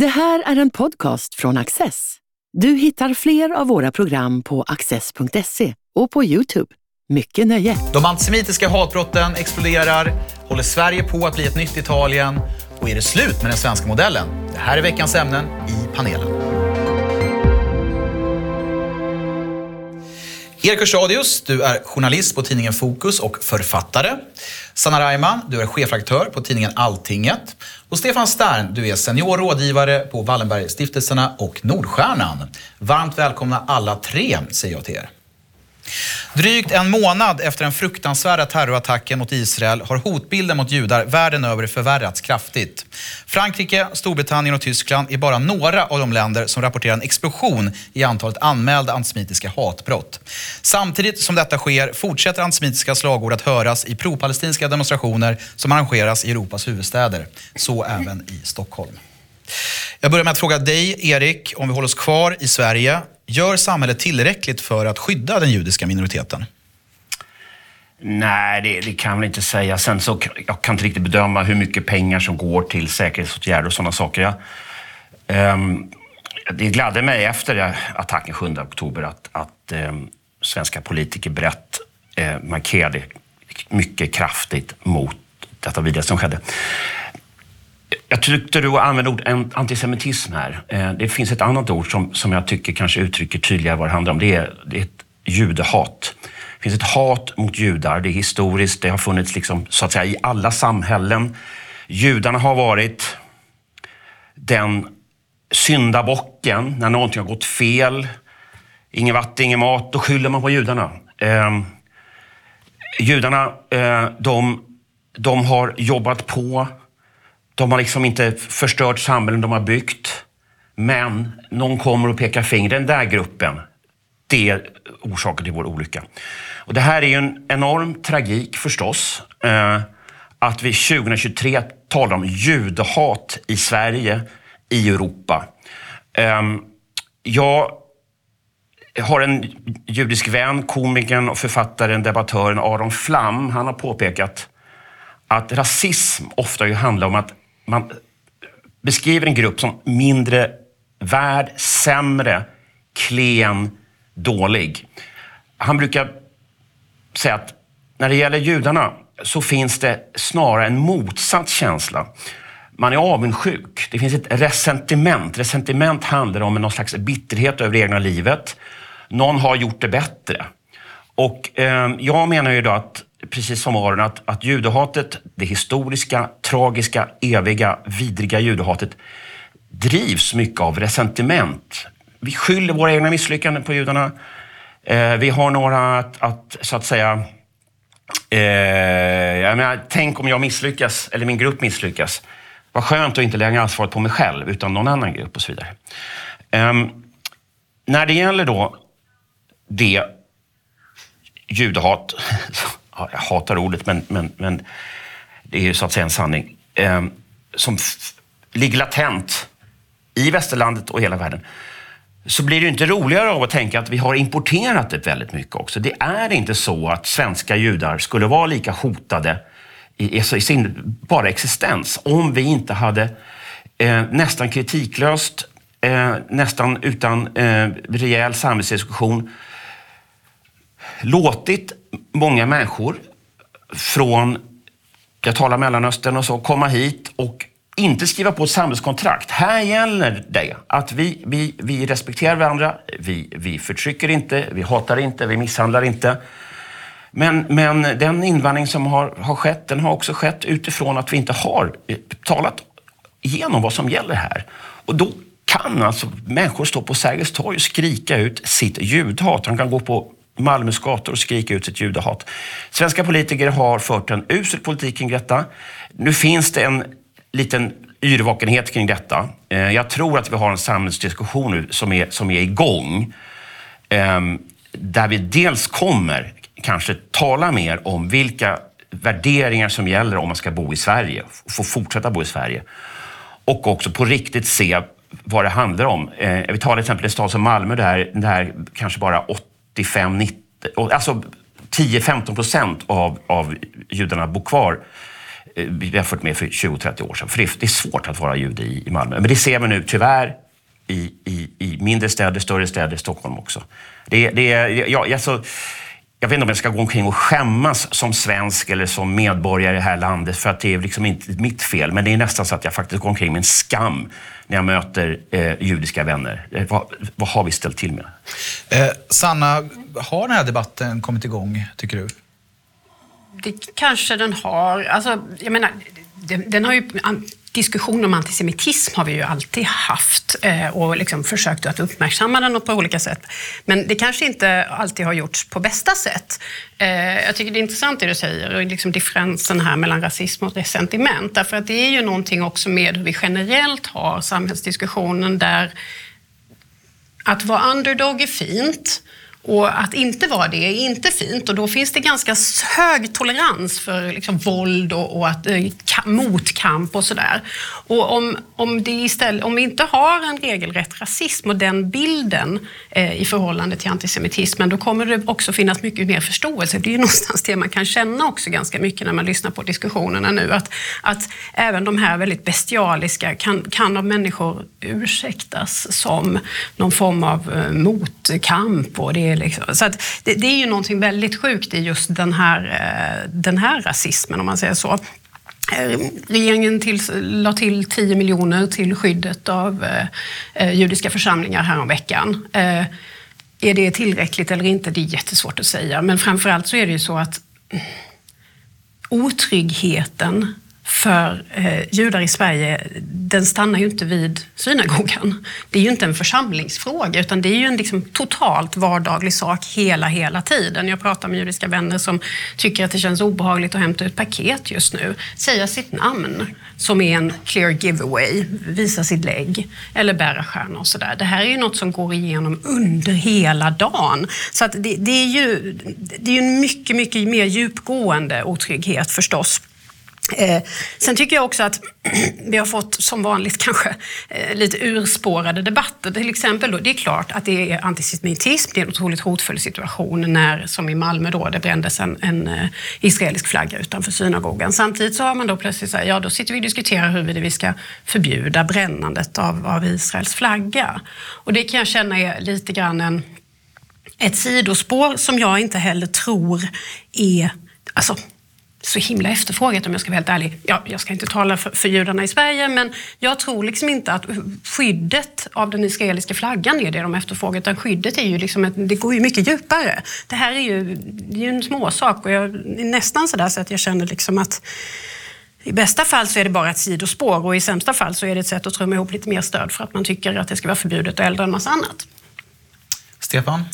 Det här är en podcast från Access. Du hittar fler av våra program på access.se och på Youtube. Mycket nöje! De antisemitiska hatbrotten exploderar, håller Sverige på att bli ett nytt Italien och är det slut med den svenska modellen? Det här är veckans ämnen i panelen. Erik Hörstadius, du är journalist på tidningen Fokus och författare. Sanna Reimann, du är chefredaktör på tidningen Alltinget. Och Stefan Stern, du är senior rådgivare på Wallenbergstiftelserna och Nordstjärnan. Varmt välkomna alla tre, säger jag till er. Drygt en månad efter den fruktansvärda terrorattacken mot Israel har hotbilden mot judar världen över förvärrats kraftigt. Frankrike, Storbritannien och Tyskland är bara några av de länder som rapporterar en explosion i antalet anmälda antisemitiska hatbrott. Samtidigt som detta sker fortsätter antisemitiska slagord att höras i propalestinska demonstrationer som arrangeras i Europas huvudstäder. Så även i Stockholm. Jag börjar med att fråga dig, Erik, om vi håller oss kvar i Sverige. Gör samhället tillräckligt för att skydda den judiska minoriteten? Nej, det, det kan jag väl inte säga. Sen så jag kan inte riktigt bedöma hur mycket pengar som går till säkerhetsåtgärder och sådana saker. Jag, um, ehm, det gladde mig efter attacken 7 oktober att, att um, svenska politiker brett uh, markerade mycket kraftigt mot detta vidare som skedde. Jag tyckte du använde ordet antisemitism här. Eh, det finns ett annat ord som, som jag tycker kanske uttrycker tydligare vad det handlar om. Det är, det är ett judehat. Det finns ett hat mot judar. Det är historiskt. Det har funnits liksom, så att säga, i alla samhällen. Judarna har varit den syndabocken när någonting har gått fel. Ingen vatten, ingen mat. Då skyller man på judarna. Eh, judarna, eh, de, de har jobbat på de har liksom inte förstört samhällen de har byggt. Men någon kommer och pekar finger. Den där gruppen, det är orsaken till vår olycka. Och det här är ju en enorm tragik förstås. Eh, att vi 2023 talar om judehat i Sverige, i Europa. Eh, jag har en judisk vän, komikern och författaren, debattören Aron Flam. Han har påpekat att rasism ofta handlar om att man beskriver en grupp som mindre värd, sämre, klen, dålig. Han brukar säga att när det gäller judarna så finns det snarare en motsatt känsla. Man är avundsjuk. Det finns ett resentiment. Resentiment handlar om någon slags bitterhet över det egna livet. Någon har gjort det bättre. Och eh, jag menar ju då att precis som Aron, att, att judehatet, det historiska, tragiska, eviga, vidriga judehatet drivs mycket av resentiment. Vi skyller våra egna misslyckanden på judarna. Eh, vi har några att, att så att säga... Eh, jag menar, tänk om jag misslyckas, eller min grupp misslyckas. Vad skönt att inte lägga ansvaret på mig själv, utan någon annan grupp och så vidare. Eh, när det gäller då det judehat jag hatar ordet, men, men, men det är ju så att säga en sanning, eh, som ligger latent i västerlandet och hela världen så blir det inte roligare av att tänka att vi har importerat det väldigt mycket också. Det är inte så att svenska judar skulle vara lika hotade i, i sin bara existens om vi inte hade eh, nästan kritiklöst, eh, nästan utan eh, rejäl samhällsdiskussion låtit många människor från, jag talar Mellanöstern och så, komma hit och inte skriva på ett samhällskontrakt. Här gäller det att vi, vi, vi respekterar varandra, vi, vi förtrycker inte, vi hatar inte, vi misshandlar inte. Men, men den invandring som har, har skett, den har också skett utifrån att vi inte har eh, talat igenom vad som gäller här. Och då kan alltså människor stå på Sergels torg och skrika ut sitt ljudhat. De kan gå på Malmös gator och skrika ut sitt judehat. Svenska politiker har fört en usel politik kring detta. Nu finns det en liten yrvakenhet kring detta. Eh, jag tror att vi har en samhällsdiskussion nu som är, som är igång. Ehm, där vi dels kommer kanske tala mer om vilka värderingar som gäller om man ska bo i Sverige, få fortsätta bo i Sverige. Och också på riktigt se vad det handlar om. Eh, vi tar till exempel en stad som Malmö där, där kanske bara 85, 90, alltså 10-15 procent av, av judarna bor kvar eh, jämfört med för 20-30 år sedan. För det är svårt att vara jude i Malmö. Men det ser man nu tyvärr i, i, i mindre städer, större städer, Stockholm också. Det, det, ja, alltså, jag vet inte om jag ska gå omkring och skämmas som svensk eller som medborgare i det här landet för att det är liksom inte mitt fel. Men det är nästan så att jag faktiskt går omkring med en skam när jag möter eh, judiska vänner. Eh, vad, vad, har vi ställt till med? Eh, Sanna, har den här debatten kommit igång, tycker du? Det kanske den har. Alltså, jag menar, den, den har ju diskussion om antisemitism har vi ju alltid haft eh, och liksom försökt att uppmärksamma den på olika sätt. Men det kanske inte alltid har gjorts på bästa sätt. Eh, jag tycker det är intressant det du säger, och liksom differensen här mellan rasism och resentiment. Därför att det är ju någonting också med hur vi generellt har samhällsdiskussionen där att vara underdog är fint, och att inte vara det är inte fint och då finns det ganska hög tolerans för liksom våld och, och att, eh, motkamp och sådär. Och om, om, det istället, om vi inte har en regelrätt rasism och den bilden eh, i förhållande till antisemitismen, då kommer det också finnas mycket mer förståelse. Det är ju någonstans det man kan känna också ganska mycket när man lyssnar på diskussionerna nu, att, att även de här väldigt bestialiska kan, kan av människor ursäktas som någon form av eh, motkamp och det Liksom. Så det, det, är ju någonting väldigt sjukt i just den här, eh, den här rasismen, om man säger så. Eh, regeringen till, la till 10 miljoner till skyddet av eh, eh judiska församlingar häromveckan. Eh, är det tillräckligt eller inte? Det är jättesvårt att säga. Men framförallt så är det ju så att mm, otryggheten för eh, judar i Sverige, den stannar ju inte vid synagogan. Det är ju inte en församlingsfråga, utan det är ju en liksom totalt vardaglig sak hela, hela tiden. Jag pratar med judiska vänner som tycker att det känns obehagligt att hämta ut paket just nu. Säga sitt namn, som är en clear giveaway, visa sitt lägg eller bära stjärna och sådär. Det här är ju något som går igenom under hela dagen. Så att det, det är ju det är en mycket, mycket mer djupgående otrygghet förstås. Eh, sen tycker jag också att vi har fått, som vanligt kanske, eh, lite urspårade debatter. Till exempel, då, det är klart att det är antisemitism, det är en otroligt hotfull situation när, som i Malmö, då, det brändes en, en eh, israelisk flagga utanför synagogan. Samtidigt så har man då plötsligt sagt, ja då sitter vi och diskuterar huruvida vi ska förbjuda brännandet av, av Israels flagga. Och det kan jag känna är lite grann en, ett sidospår som jag inte heller tror är Alltså, så himla efterfrågat om jag ska vara helt ärlig. Ja, jag ska inte tala för, för judarna i Sverige, men jag tror liksom inte att skyddet av den israeliska flaggan är det de efterfrågar, utan skyddet är ju liksom ett, det går ju mycket djupare. Det här är ju, det är ju en småsak och jag är nästan sådär så att jag känner liksom att i bästa fall så är det bara ett sidospår och i sämsta fall så är det ett sätt att trumma ihop lite mer stöd för att man tycker att det ska vara förbjudet att elda en massa annat. Stefan?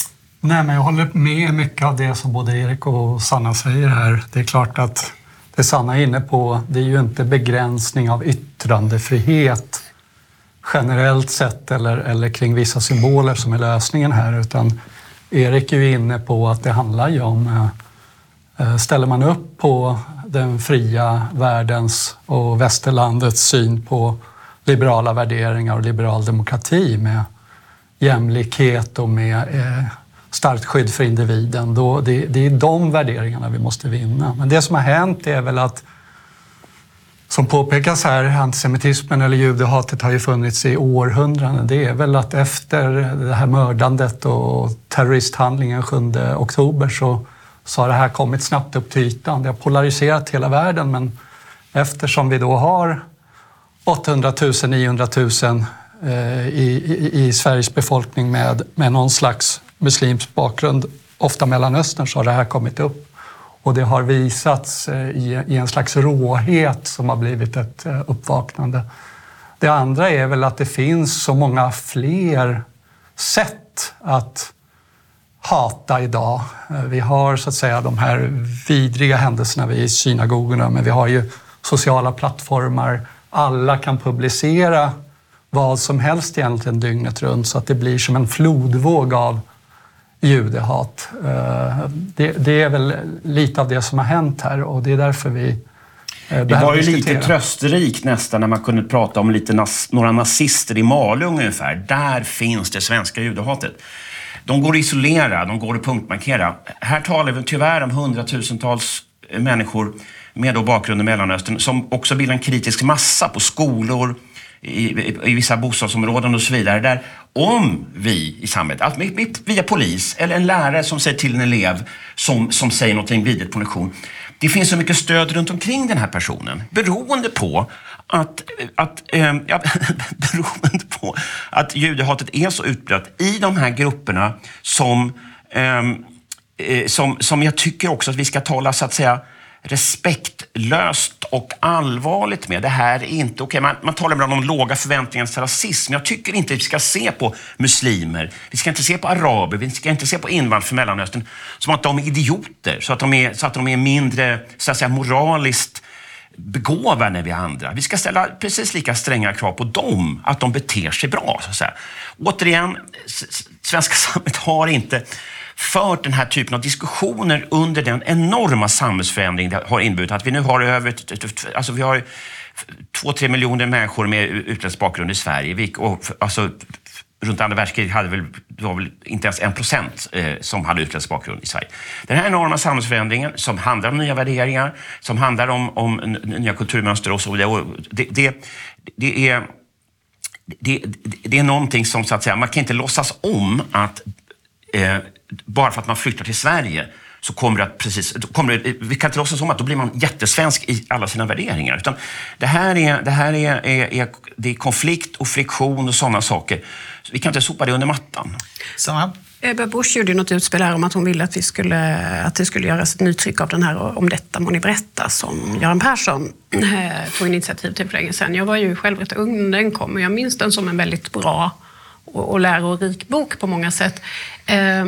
Nej, men jag håller med mycket av det som både Erik och Sanna säger här. Det är klart att det Sanna är inne på, det är ju inte begränsning av yttrandefrihet generellt sett eller, eller kring vissa symboler som är lösningen här, utan Erik är ju inne på att det handlar ju om eh, eh, Ställer man upp på den fria världens och västerlandets syn på liberala värderingar och liberal demokrati med jämlikhet och med eh, starkt skydd för individen. Då det, det är de värderingarna vi måste vinna. Men det som har hänt är väl att som påpekas här, antisemitismen eller judehatet har ju funnits i århundraden. Det är väl att efter det här mördandet och terroristhandlingen 7 oktober så, så har det här kommit snabbt upp till ytan. Det har polariserat hela världen men eftersom vi då har 800 000, 900 000 i, i, i Sveriges befolkning med, med någon slags muslimsk bakgrund, ofta Mellanöstern, så har det här kommit upp. Och det har visats eh, i, en slags råhet som har blivit ett eh, uppvaknande. Det andra är väl att det finns så många fler sätt att hata idag. Eh, vi har så att säga de här vidriga händelserna vid synagogorna, men vi har ju sociala plattformar. Alla kan publicera vad som helst egentligen dygnet runt så att det blir som en flodvåg av judehat. Eh, det, det, är väl lite av det som har hänt här och det är därför vi eh, det var ju lite trösterikt nästan när man kunde prata om lite nas några nazister i Malung ungefär. Där finns det svenska judehatet. De går att isolera, de går att punktmarkera. Här talar vi tyvärr om hundratusentals människor med då bakgrund i Mellanöstern som också bildar en kritisk massa på skolor, i, i, vissa bostadsområden och så vidare. Där om vi i samhället, alltså via polis eller en lärare som säger till en elev som, som säger någonting vidrigt på lektion. Det finns så mycket stöd runt omkring den här personen beroende på att, att, eh, ja, beroende på att judehatet är så utbrett i de här grupperna som, ehm, eh, som, som jag tycker också att vi ska tala så att säga löst och allvarligt med. Det här är inte okej. Okay. Man, man talar ibland om låga förväntningars rasism. Jag tycker inte vi ska se på muslimer, vi ska inte se på araber, vi ska inte se på invandrare från Mellanöstern som att de är idioter, så att de är, så att de är mindre så att säga, moraliskt begåvade än vi andra. Vi ska ställa precis lika stränga krav på dem, att de beter sig bra. Så att säga. Återigen, svenska samhället har inte fört den här typen av diskussioner under den enorma samhällsförändring det har inneburit. Att vi nu har över... Alltså vi har två, tre miljoner människor med utländsk bakgrund i Sverige. Och, alltså, runt andra världskriget hade väl, det var väl inte ens en procent eh, som hade utländsk bakgrund i Sverige. Den här enorma samhällsförändringen som handlar om nya värderingar, som handlar om, om nya kulturmönster och så vidare. Det, det, det, är, det, det är någonting som så att säga, man kan inte låtsas om att eh, bara för att man flyttar till Sverige så kommer det att precis, kommer det, vi kan inte låtsas som att då blir man jättesvensk i alla sina värderingar. Utan det här är, det här är, är, är, det är konflikt och friktion och sådana saker. Så vi kan inte sopa det under mattan. Samma. Ebba Busch gjorde något utspel här om att hon ville att, vi skulle, att det skulle göras ett nytryck av den här Om detta må ni berätta som Göran Persson eh, tog initiativ till för länge sedan. Jag var ju själv rätt ung när den kom och jag minns den som en väldigt bra och, och lärorik bok på många sätt. Eh,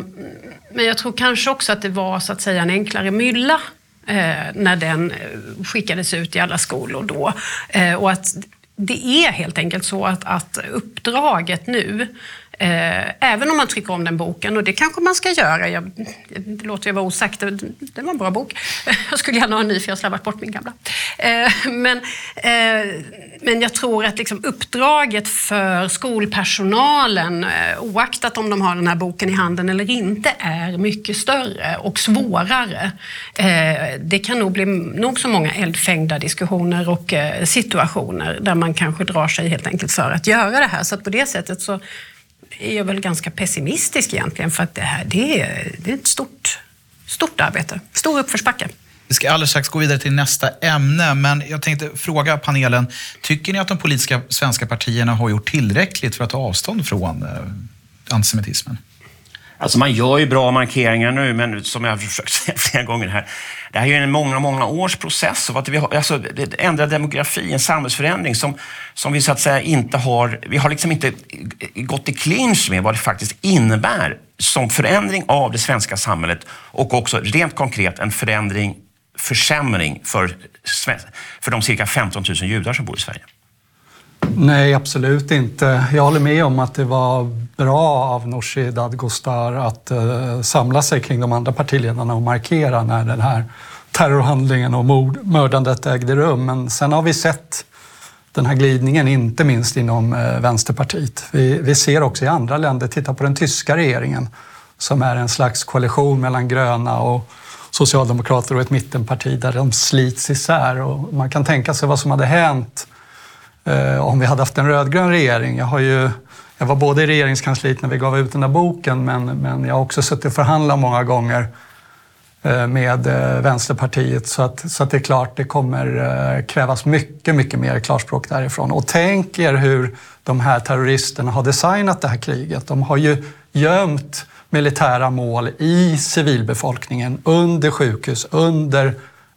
men jag tror kanske också att det var så att säga en enklare mylla eh, när den eh, skickades ut i alla skolor då. Och att det är helt enkelt så att, att uppdraget nu Eh, även om man tycker om den boken, och det kanske man ska göra. Jag, det låter jag vara osagt, det, var en bra bok. Jag skulle gärna ha en ny för jag har slarvat bort min gamla. Eh, men, eh, men jag tror att liksom uppdraget för skolpersonalen, oaktat om de har den här boken i handen eller inte, är mycket större och svårare. Det kan nog bli nog så många eldfängda diskussioner och situationer där man kanske drar sig helt enkelt för att göra det här. Så på det sättet så är jag väl ganska pessimistisk egentligen för att det här det är, det är ett stort, stort arbete, stor uppförsbacke. Vi ska alldeles strax gå vidare till nästa ämne, men jag tänkte fråga panelen. Tycker ni att de politiska svenska partierna har gjort tillräckligt för att ta avstånd från eh, antisemitismen? Alltså man gör ju bra markeringar nu, men som jag har försökt säga flera gånger här, det här är ju en många, många års process av att vi har, alltså, ändrad demografi, en samhällsförändring som, som vi så att säga inte har, vi har liksom inte gått i clinch med vad det faktiskt innebär som förändring av det svenska samhället och också rent konkret en förändring, försämring för, för de cirka 15 000 judar som bor i Sverige. Nej, absolut inte. Jag håller med om att det var bra av Nooshi Dadgostar att uh, samla sig kring de andra partiledarna och markera när den här terrorhandlingen och mord, mördandet ägde rum. Men sen har vi sett den här glidningen, inte minst inom uh, Vänsterpartiet. Vi, vi ser också i andra länder, titta på den tyska regeringen som är en slags koalition mellan gröna och socialdemokrater och ett mittenparti där de slits isär. Och man kan tänka sig vad som hade hänt Eh, om vi hade haft en rödgrön regering. Jag, har ju, jag var både i regeringskansliet när vi gav ut den där boken men, men jag har också suttit och förhandlat många gånger eh, med eh, Vänsterpartiet så att, så att det är klart det kommer krävas mycket, mycket mer klarspråk därifrån. Och tänk er hur de här terroristerna har designat det här kriget. De har ju gömt militära mål i civilbefolkningen, under sjukhus, under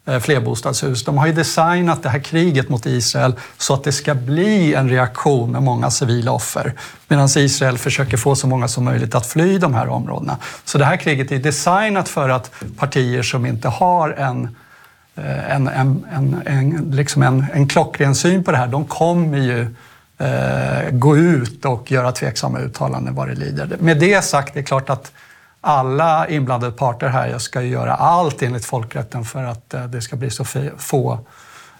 Eh, flerbostadshus. De har ju designat det här kriget mot Israel så att det ska bli en reaktion med många civila offer. Medan Israel försöker få så många som möjligt att fly de här områdena. Så det här kriget är designat för att partier som inte har en eh, en, en, en, en, liksom en, en klockren syn på det här, de kommer ju eh, gå ut och göra tveksamma uttalanden vad det lider. Med det sagt, det är klart att alla inblandade parter här ska göra allt enligt folkrätten för att eh, det ska bli så få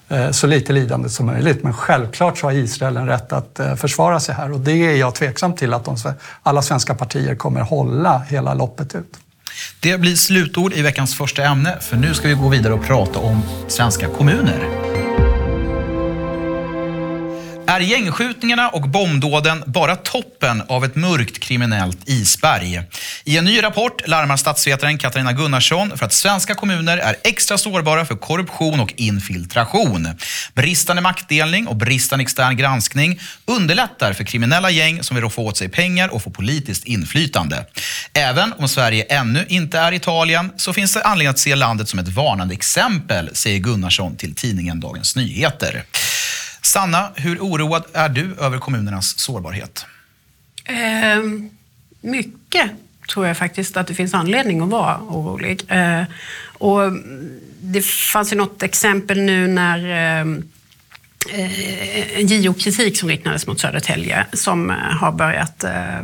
eh, så lite lidande som möjligt. Men självklart så har Israel en rätt att eh, försvara sig här och det är jag tveksam till att de, alla svenska partier kommer hålla hela loppet ut. Det blir slutord i veckans första ämne, för nu ska vi gå vidare och prata om svenska kommuner. Är gängskjutningarna och bombdåden bara toppen av ett mörkt kriminellt isberg? I en ny rapport larmar statsvetaren Katarina Gunnarsson för att svenska kommuner är extra sårbara för korruption och infiltration. Bristande maktdelning och bristande extern granskning underlättar för kriminella gäng som vill få åt sig pengar och få politiskt inflytande. Även om Sverige ännu inte är Italien så finns det anledning att se landet som ett varnande exempel, säger Gunnarsson till tidningen Dagens Nyheter. Sanna, hur oroad är du över kommunernas sårbarhet? Eh, mycket tror jag faktiskt att det finns anledning att vara orolig. Eh, och det fanns ju något exempel nu när ehm, eh, en JO-kritik som riktades mot Södertälje som eh, har börjat eh,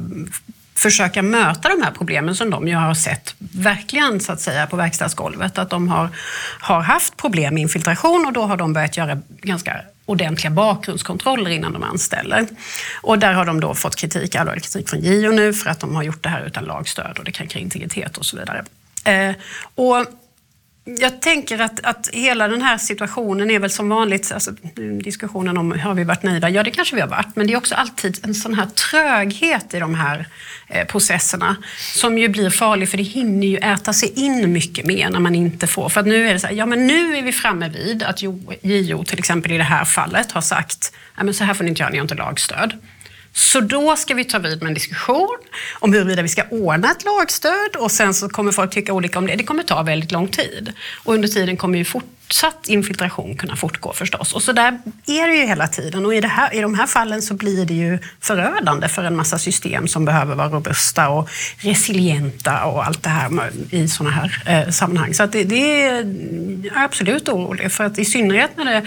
försöka möta de här problemen som de ju har sett verkligen så att säga på verkstadsgolvet. Att de har, har haft problem med infiltration och då har de börjat göra ganska ordentliga bakgrundskontroller innan de anställer. Och där har de då fått kritik, allvarlig kritik från JO nu för att de har gjort det här utan lagstöd och det kränker integritet och så vidare. Eh, och jag tänker att, att hela den här situationen är väl som vanligt, alltså, diskussionen om har vi varit nöjda? Ja, det kanske vi har varit, men det är också alltid en sån här tröghet i de här eh, processerna som ju blir farlig för det hinner ju äta sig in mycket mer när man inte får. För att nu är det så här, ja men nu är vi framme vid att JO till exempel i det här fallet har sagt, ja men så här får ni inte göra, ni har inte lagstöd. Så då ska vi ta vid med en diskussion om huruvida vi ska ordna ett lagstöd och sen så kommer folk tycka olika om det. Det kommer ta väldigt lång tid. Och under tiden kommer ju fort fortsatt infiltration kunna fortgå förstås. Och så där är det ju hela tiden. Och i, det här, i de här fallen så blir det ju förödande för en massa system som behöver vara robusta och resilienta och allt det här i sådana här eh, sammanhang. Så att det, det är absolut orolig för att i synnerhet när det,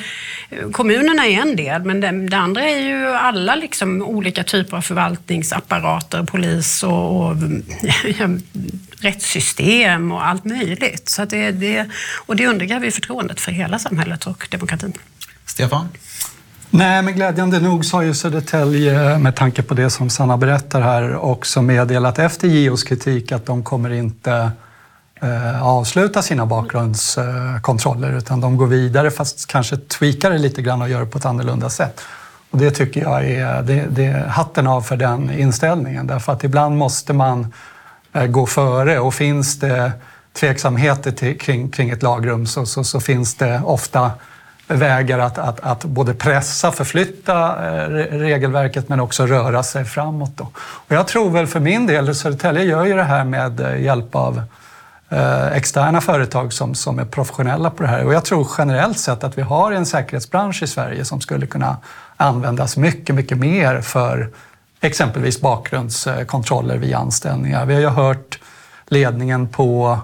kommunerna är en del men det, det andra är ju alla liksom olika typer av förvaltningsapparater, polis och, och rättssystem och allt möjligt. Så det, det, och det undergräver ju förtroendet för hela samhället och demokratin. Stefan? Nej, men glädjande nog så har ju Södertälje, med tanke på det som Sanna berättar här, också meddelat efter JOs kritik att de kommer inte eh, avsluta sina bakgrundskontroller utan de går vidare fast kanske tweakar det lite grann och gör det på ett annorlunda sätt. Och det tycker jag är, det, det är hatten av för den inställningen därför att ibland måste man Eh, gå före och finns det tveksamheter till, kring, kring ett lagrum så, så, så, finns det ofta vägar att, att, att både pressa, förflytta eh, regelverket men också röra sig framåt. Då. Och jag tror väl för min del, Södertälje gör ju det här med eh, hjälp av externa företag som, som är professionella på det här. Och jag tror generellt sett att vi har en säkerhetsbransch i Sverige som skulle kunna användas mycket, mycket mer för exempelvis bakgrundskontroller vid anställningar. Vi har ju hört ledningen på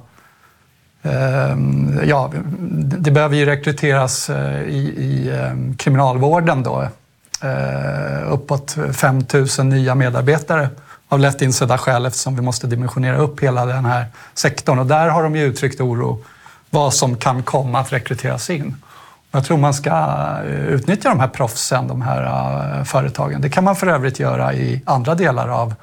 ehm, Ja, det behöver ju rekryteras eh, i, i ehm, kriminalvården då. Eh, uppåt 5 000 nya medarbetare av lätt insedda skäl eftersom vi måste dimensionera upp hela den här sektorn. Och där har de ju uttryckt oro vad som kan komma att rekryteras in. Jag tror man ska eh, utnyttja de här proffsen, de här eh, företagen. Det kan man för övrigt göra i andra delar av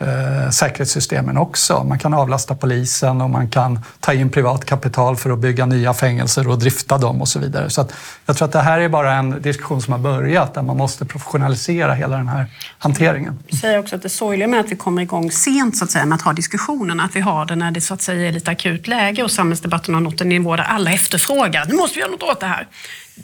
Eh, säkerhetssystemen också. Man kan avlasta polisen och man kan ta in privat kapital för att bygga nya fängelser och drifta dem och så vidare. Så jag tror att det här är bara en diskussion som har börjat där man måste professionalisera hela den här hanteringen. Jag säger också att det sorgliga med att vi kommer igång sent så att säga, med att ha diskussionen, att vi har det när det så att säga är lite akut läge och samhällsdebatten har nått en nivå där alla efterfrågar, nu måste vi göra något åt det här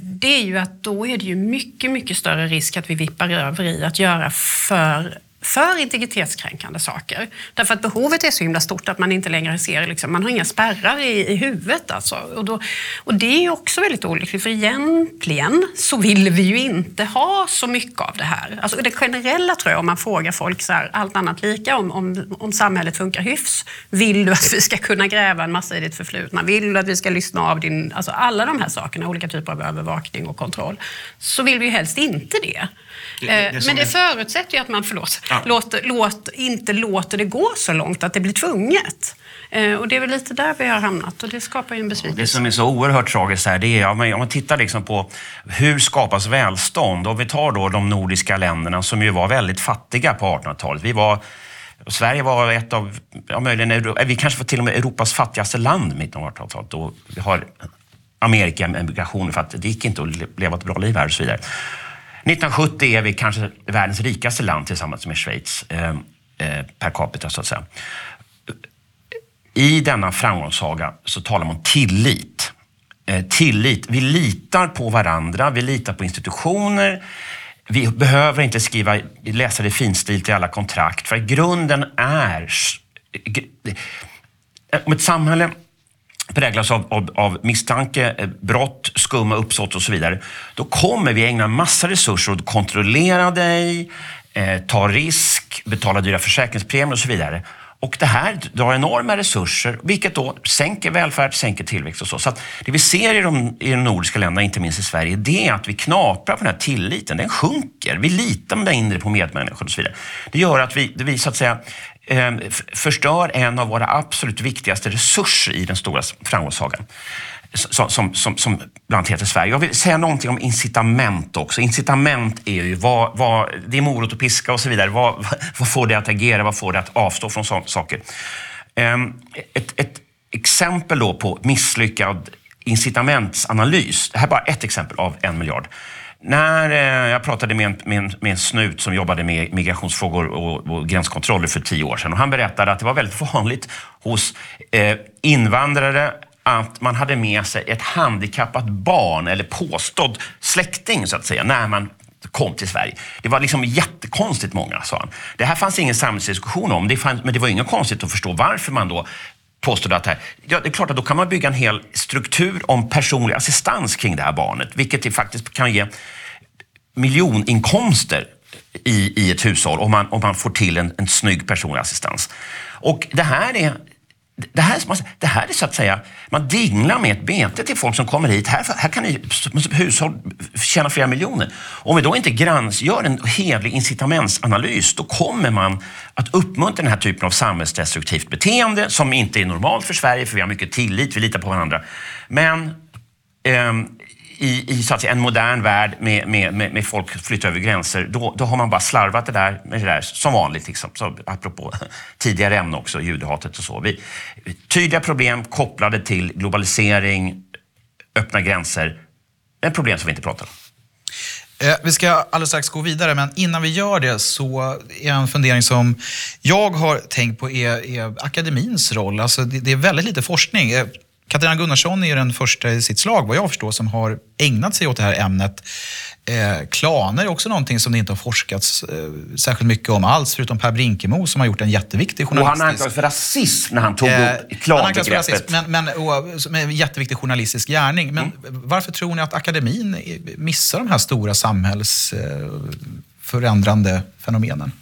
det är ju att då är det ju mycket, mycket större risk att vi vippar över i att göra för för integritetskränkande saker. Därför att behovet är så himla stort att man inte längre ser, liksom, man har inga spärrar i, i huvudet. Alltså. Och, då, och det är också väldigt olyckligt för egentligen så vill vi ju inte ha så mycket av det här. Alltså det generella tror jag om man frågar folk så här, allt annat lika om, om, om samhället funkar hyfs. Vill du att vi ska kunna gräva en massa i ditt förflutna? Vill du att vi ska lyssna av din, alltså alla de här sakerna, olika typer av övervakning och kontroll. Så vill vi ju helst inte det det, det eh, Men det förutsätter ju att man, förlåt, ja. låter, låt, inte låter det gå så långt att det blir tvunget. Eh, och det är väl lite där vi har hamnat och det skapar ju en besvikelse. Det som är så oerhört tragiskt här, det är om man tittar liksom på hur skapas välstånd? Och vi tar då de nordiska länderna som ju var väldigt fattiga på 1800-talet. Vi var Sverige var ett av, ja, möjligen, vi kanske var till och med Europas fattigaste land i mitten av 1800-talet. Och vi har Amerika-emigration för att det gick inte att leva ett bra liv här och så vidare. 1970 är vi kanske världens rikaste land tillsammans med Schweiz eh, eh, per capita så att säga. I denna framgångssaga så talar man om tillit. Eh, tillit. Vi litar på varandra, vi litar på institutioner. Vi behöver inte skriva, läsa det finstilt i alla kontrakt, för grunden är... Om ett samhälle präglas av, av, av, misstanke, eh, brott, skumma uppsåt och så vidare, då kommer vi ägna massa resurser åt att kontrollera dig, eh, ta risk, betala dyra försäkringspremier och så vidare. Och det här drar enorma resurser, vilket då sänker välfärd, sänker tillväxt och så. Så det vi ser i de, i de nordiska länderna, inte minst i Sverige, det är att vi knaprar på den här tilliten. Den sjunker. Vi litar mindre på medmänniskor och så vidare. Det gör att vi, vi så att säga, eh, förstör en av våra absolut viktigaste resurser i den stora framgångssagan som, som, som, som bland annat heter Sverige. Jag vill säga någonting om incitament också. Incitament är ju vad, vad, det är morot och piska och så vidare. Vad, vad får det att agera? Vad får det att avstå från sådana saker? Ehm, ett, ett exempel då på misslyckad incitamentsanalys. Det här är bara ett exempel av en miljard. När eh, jag pratade med en, med, en, med en, snut som jobbade med migrationsfrågor och, och, gränskontroller för tio år sedan. Och han berättade att det var väldigt vanligt hos eh, invandrare att man hade med sig ett handikappat barn eller påstådd släkting så att säga när man kom till Sverige. Det var liksom jättekonstigt många, sa han. Det här fanns ingen samhällsdiskussion om, det fanns, men det var inget konstigt att förstå varför man då påstod att här, ja, det är klart att då kan man bygga en hel struktur om personlig assistans kring det här barnet, vilket det faktiskt kan ge miljoninkomster i, i ett hushåll om man, om man får till en, en snygg personlig assistans. Och det här är det här, det här är så att säga, man dinglar med ett bete till folk som kommer hit. Här, här kan ni hushåll tjäna flera miljoner. Om vi då inte grans, gör en hedlig incitamentsanalys, då kommer man att uppmuntra den här typen av samhällsdestruktivt beteende som inte är normalt för Sverige, för vi har mycket tillit, vi litar på varandra. Men eh, i, i så att säga, en modern värld med, med, med, med folk flyttar över gränser, då, då har man bara slarvat det där med det där som vanligt. Liksom. Så, apropå tidigare ämne också, judehatet och så. Vi, tydliga problem kopplade till globalisering, öppna gränser. Ett problem som vi inte pratar om. Eh, vi ska alldeles strax gå vidare, men innan vi gör det så är en fundering som jag har tänkt på är, är akademins roll. Alltså det, det, är väldigt lite forskning. Eh, Katarina Gunnarsson är den första i sitt slag, vad jag förstår, som har ägnat sig åt det här ämnet. Eh, klaner är också någonting som det inte har forskats eh, särskilt mycket om alls, förutom Per Brinkemo som har gjort en jätteviktig journalistisk... Och han anklagades för rasism när han tog eh, upp klanbegreppet. Men, men och, med en jätteviktig journalistisk gärning. Men mm. varför tror ni att akademin missar de här stora samhällsförändrande eh, fenomenen?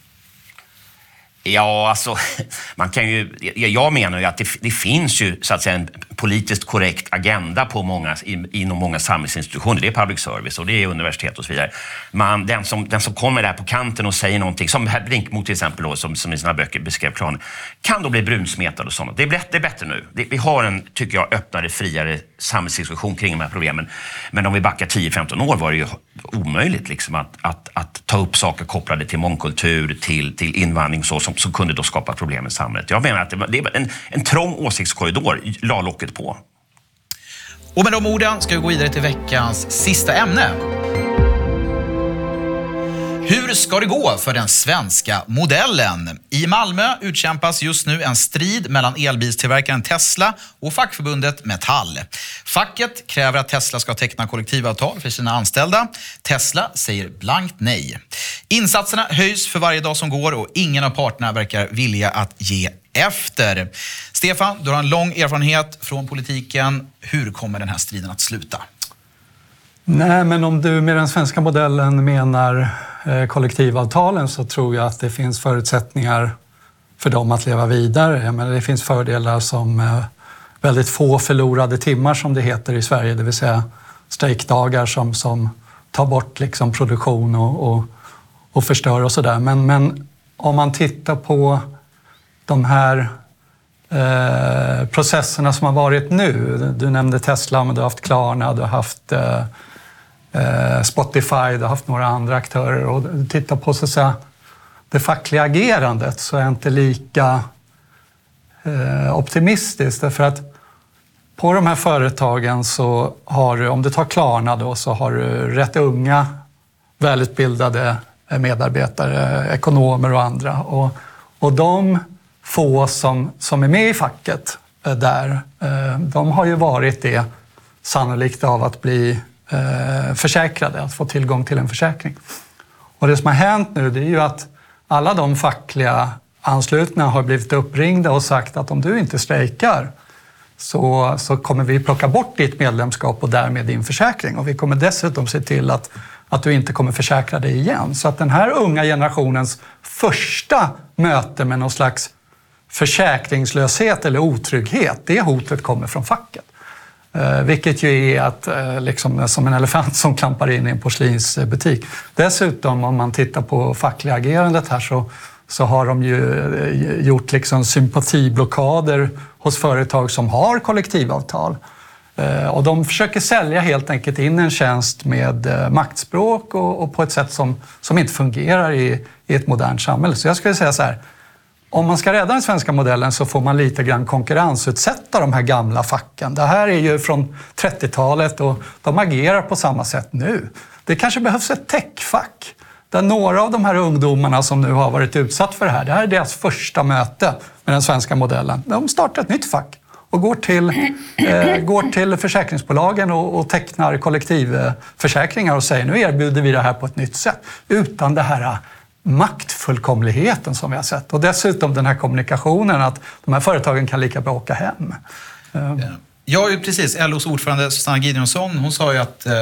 Ja, alltså, man kan ju, jag menar ju att det, det, finns ju så att säga en politiskt korrekt agenda på många, inom många samhällsinstitutioner. Det är public service och det är universitet och så vidare. Man, den, som, den som kommer där på kanten och säger någonting, som herr Brinkmo till exempel, då, som, som i sina böcker beskrev planen, kan då bli brunsmetad och sånt. Det är, det är bättre nu. Det, vi har en, tycker jag, öppnare, friare samhällsdiskussion kring de här problemen. Men om vi backar 10-15 år var det ju omöjligt liksom, att, att, att ta upp saker kopplade till mångkultur, till, till invandring så, som, som kunde då skapa problem i samhället. Jag menar att det var, det en, en trång åsiktskorridor, la locket på. Och med de orden ska vi gå vidare till veckans sista ämne. Hur ska det gå för den svenska modellen? I Malmö utkämpas just nu en strid mellan elbilstillverkaren Tesla och fackförbundet Metall. Facket kräver att Tesla ska teckna kollektivavtal för sina anställda. Tesla säger blankt nej. Insatserna höjs för varje dag som går och ingen av parterna verkar vilja att ge efter. Stefan, du har en lång erfarenhet från politiken. Hur kommer den här striden att sluta? Nej, men om du med den svenska modellen menar eh, kollektivavtalen så tror jag att det finns förutsättningar för dem att leva vidare. Men det finns fördelar som eh, väldigt få förlorade timmar som det heter i Sverige, det vill säga strejkdagar som, som tar bort liksom produktion och, och, och förstör och sådär. Men, men om man tittar på de här eh, processerna som har varit nu. Du nämnde Tesla, men du har haft Klarna, du har haft eh Eh, Spotify, du har haft några andra aktörer. Och titta på så att säga, det fackliga agerandet så är jag inte lika eh, optimistisk. Därför att på de här företagen så har du, om du tar Klarna då, så har du rätt unga välutbildade eh, medarbetare, ekonomer och andra. Och, och de få som, som är med i facket eh, där, de har ju varit det sannolikt av att bli Eh, försäkrade, att få tillgång till en försäkring. Och det som har hänt nu det är ju att alla de fackliga anslutna har blivit uppringda och sagt att om du inte strejkar så, så kommer vi plocka bort ditt medlemskap och därmed din försäkring. Och vi kommer dessutom se till att, att du inte kommer försäkra dig igen. Så att den här unga generationens första möte med någon slags försäkringslöshet eller otrygghet, det hotet kommer från facket. Eh, vilket ju är att, eh, liksom, som en elefant som klampar in i en porslinsbutik. Dessutom, om man tittar på fackliga agerandet här så, så har de ju eh, gjort liksom sympatiblockader hos företag som har kollektivavtal. Och de försöker sälja helt enkelt in en tjänst med maktspråk och, och på ett sätt som, som inte fungerar i, i ett modernt samhälle. Så jag skulle säga så här, om man ska rädda den svenska modellen så får man lite grann konkurrensutsätta de här gamla facken. Det här är ju från 30-talet och de agerar på samma sätt nu. Det kanske behövs ett techfack där några av de här ungdomarna som nu har varit utsatt för det här, det här är deras första möte med den svenska modellen. De startar ett nytt fack och går till, eh, går till försäkringsbolagen och, och tecknar kollektivförsäkringar och säger nu erbjuder vi det här på ett nytt sätt. Utan det här maktfullkomligheten som vi har sett. Och dessutom den här kommunikationen att de här företagen kan lika bra åka hem. Ja, precis. LOs ordförande Susanna Gideonsson, hon sa ju att eh,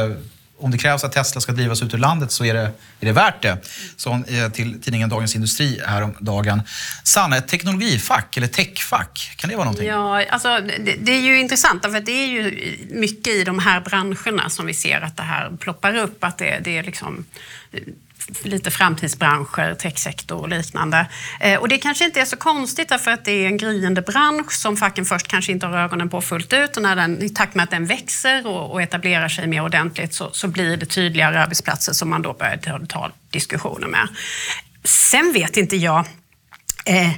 om det krävs att Tesla ska drivas ut ur landet så är det, är det värt det. Sa hon eh, till tidningen Dagens Industri häromdagen. Sanna, ett teknologifack eller techfack, kan det vara någonting? Ja, alltså, det, det, är ju intressant för det är ju mycket i de här branscherna som vi ser att det här ploppar upp. Att det, det är liksom lite framtidsbranscher, techsektor och liknande. Eh, och det kanske inte är så konstigt därför att det är en gryende bransch som facken först kanske inte har ögonen på fullt ut och när den, i takt med att den växer och, och etablerar sig mer ordentligt så, så, blir det tydligare arbetsplatser som man då börjar ta, ta diskussioner med. Sen vet inte jag. Eh,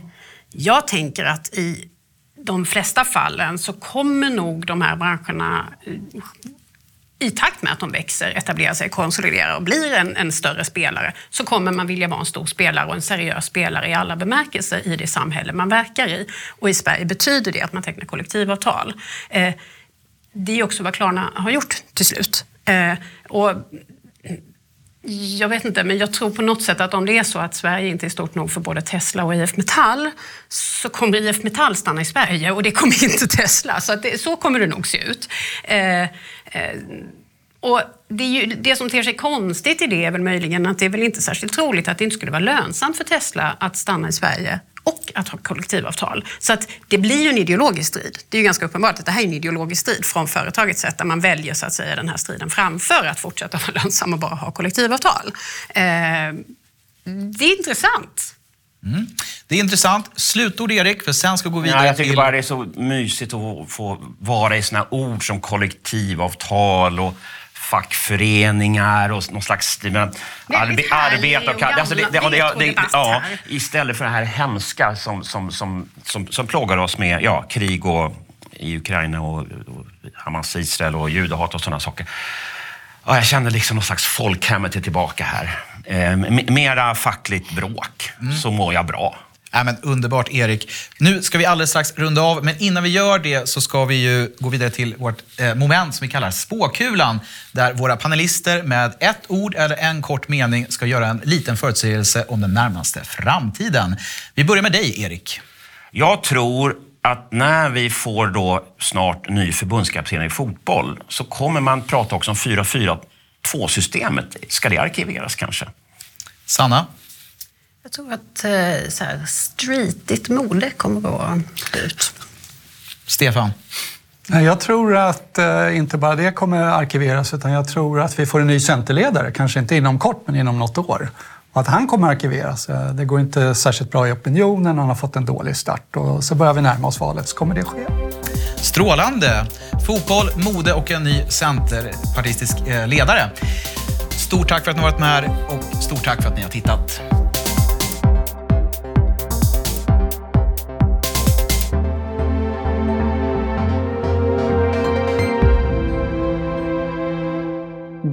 jag tänker att i de flesta fallen så kommer nog de här branscherna i takt med att de växer, etablerar sig, konsoliderar och blir en, en, större spelare så kommer man vilja vara en stor spelare och en seriös spelare i alla bemärkelser i det samhälle man verkar i. Och i Sverige betyder det att man tecknar kollektivavtal. Eh, det är också vad Klarna har gjort till slut. Eh, och jag vet inte, men jag tror på något sätt att om det är så att Sverige inte är stort nog för både Tesla och IF Metall så kommer IF Metall stanna i Sverige och det kommer inte Tesla. Så, det, så kommer det nog se ut. Eh, Eh, och det, ju, det, som ter sig konstigt i det är väl möjligen att det är väl inte särskilt troligt att det inte skulle vara lönsamt för Tesla att stanna i Sverige och att ha kollektivavtal. Så att det blir ju en ideologisk strid. Det är ju ganska uppenbart att det här är en ideologisk strid från företagets sätt där man väljer så att säga den här striden framför att fortsätta vara lönsam och bara ha kollektivavtal. Eh, det är intressant. Mm. Det är intressant. Slutord Erik, för sen ska vi gå vidare ja, Jag tycker till... bara det är så mysigt att få vara i såna ord som kollektivavtal och fackföreningar och någon slags arbe, arbete och, alltså det, det, det, det, ja, Istället för det här hemska som, som, som, som, som plågar oss med ja, krig och, i Ukraina och, och Hamas, Israel och judehat och sådana saker. Ja, jag känner liksom någon slags folkhemmet är tillbaka här. Eh, mera fackligt bråk, mm. så mår jag bra. Ja, men underbart Erik. Nu ska vi alldeles strax runda av, men innan vi gör det så ska vi ju gå vidare till vårt eh, moment som vi kallar spåkulan. Där våra panelister med ett ord eller en kort mening ska göra en liten förutsägelse om den närmaste framtiden. Vi börjar med dig Erik. Jag tror att när vi får då snart ny förbundskapten i fotboll så kommer man prata också om 4-4-2-systemet. Ska det arkiveras kanske? Sanna? Jag tror att eh, så här, streetigt mode kommer att vara ut. Stefan? Jag tror att eh, inte bara det kommer arkiveras utan jag tror att vi får en ny centerledare, kanske inte inom kort men inom något år. Och att han kommer arkiveras. Eh, det går inte särskilt bra i opinionen, han har fått en dålig start och så börjar vi närma oss valet så kommer det ske. Strålande! Fotboll, mode och en ny centerpartistisk ledare. Stort tack för att ni har varit med här och stort tack för att ni har tittat.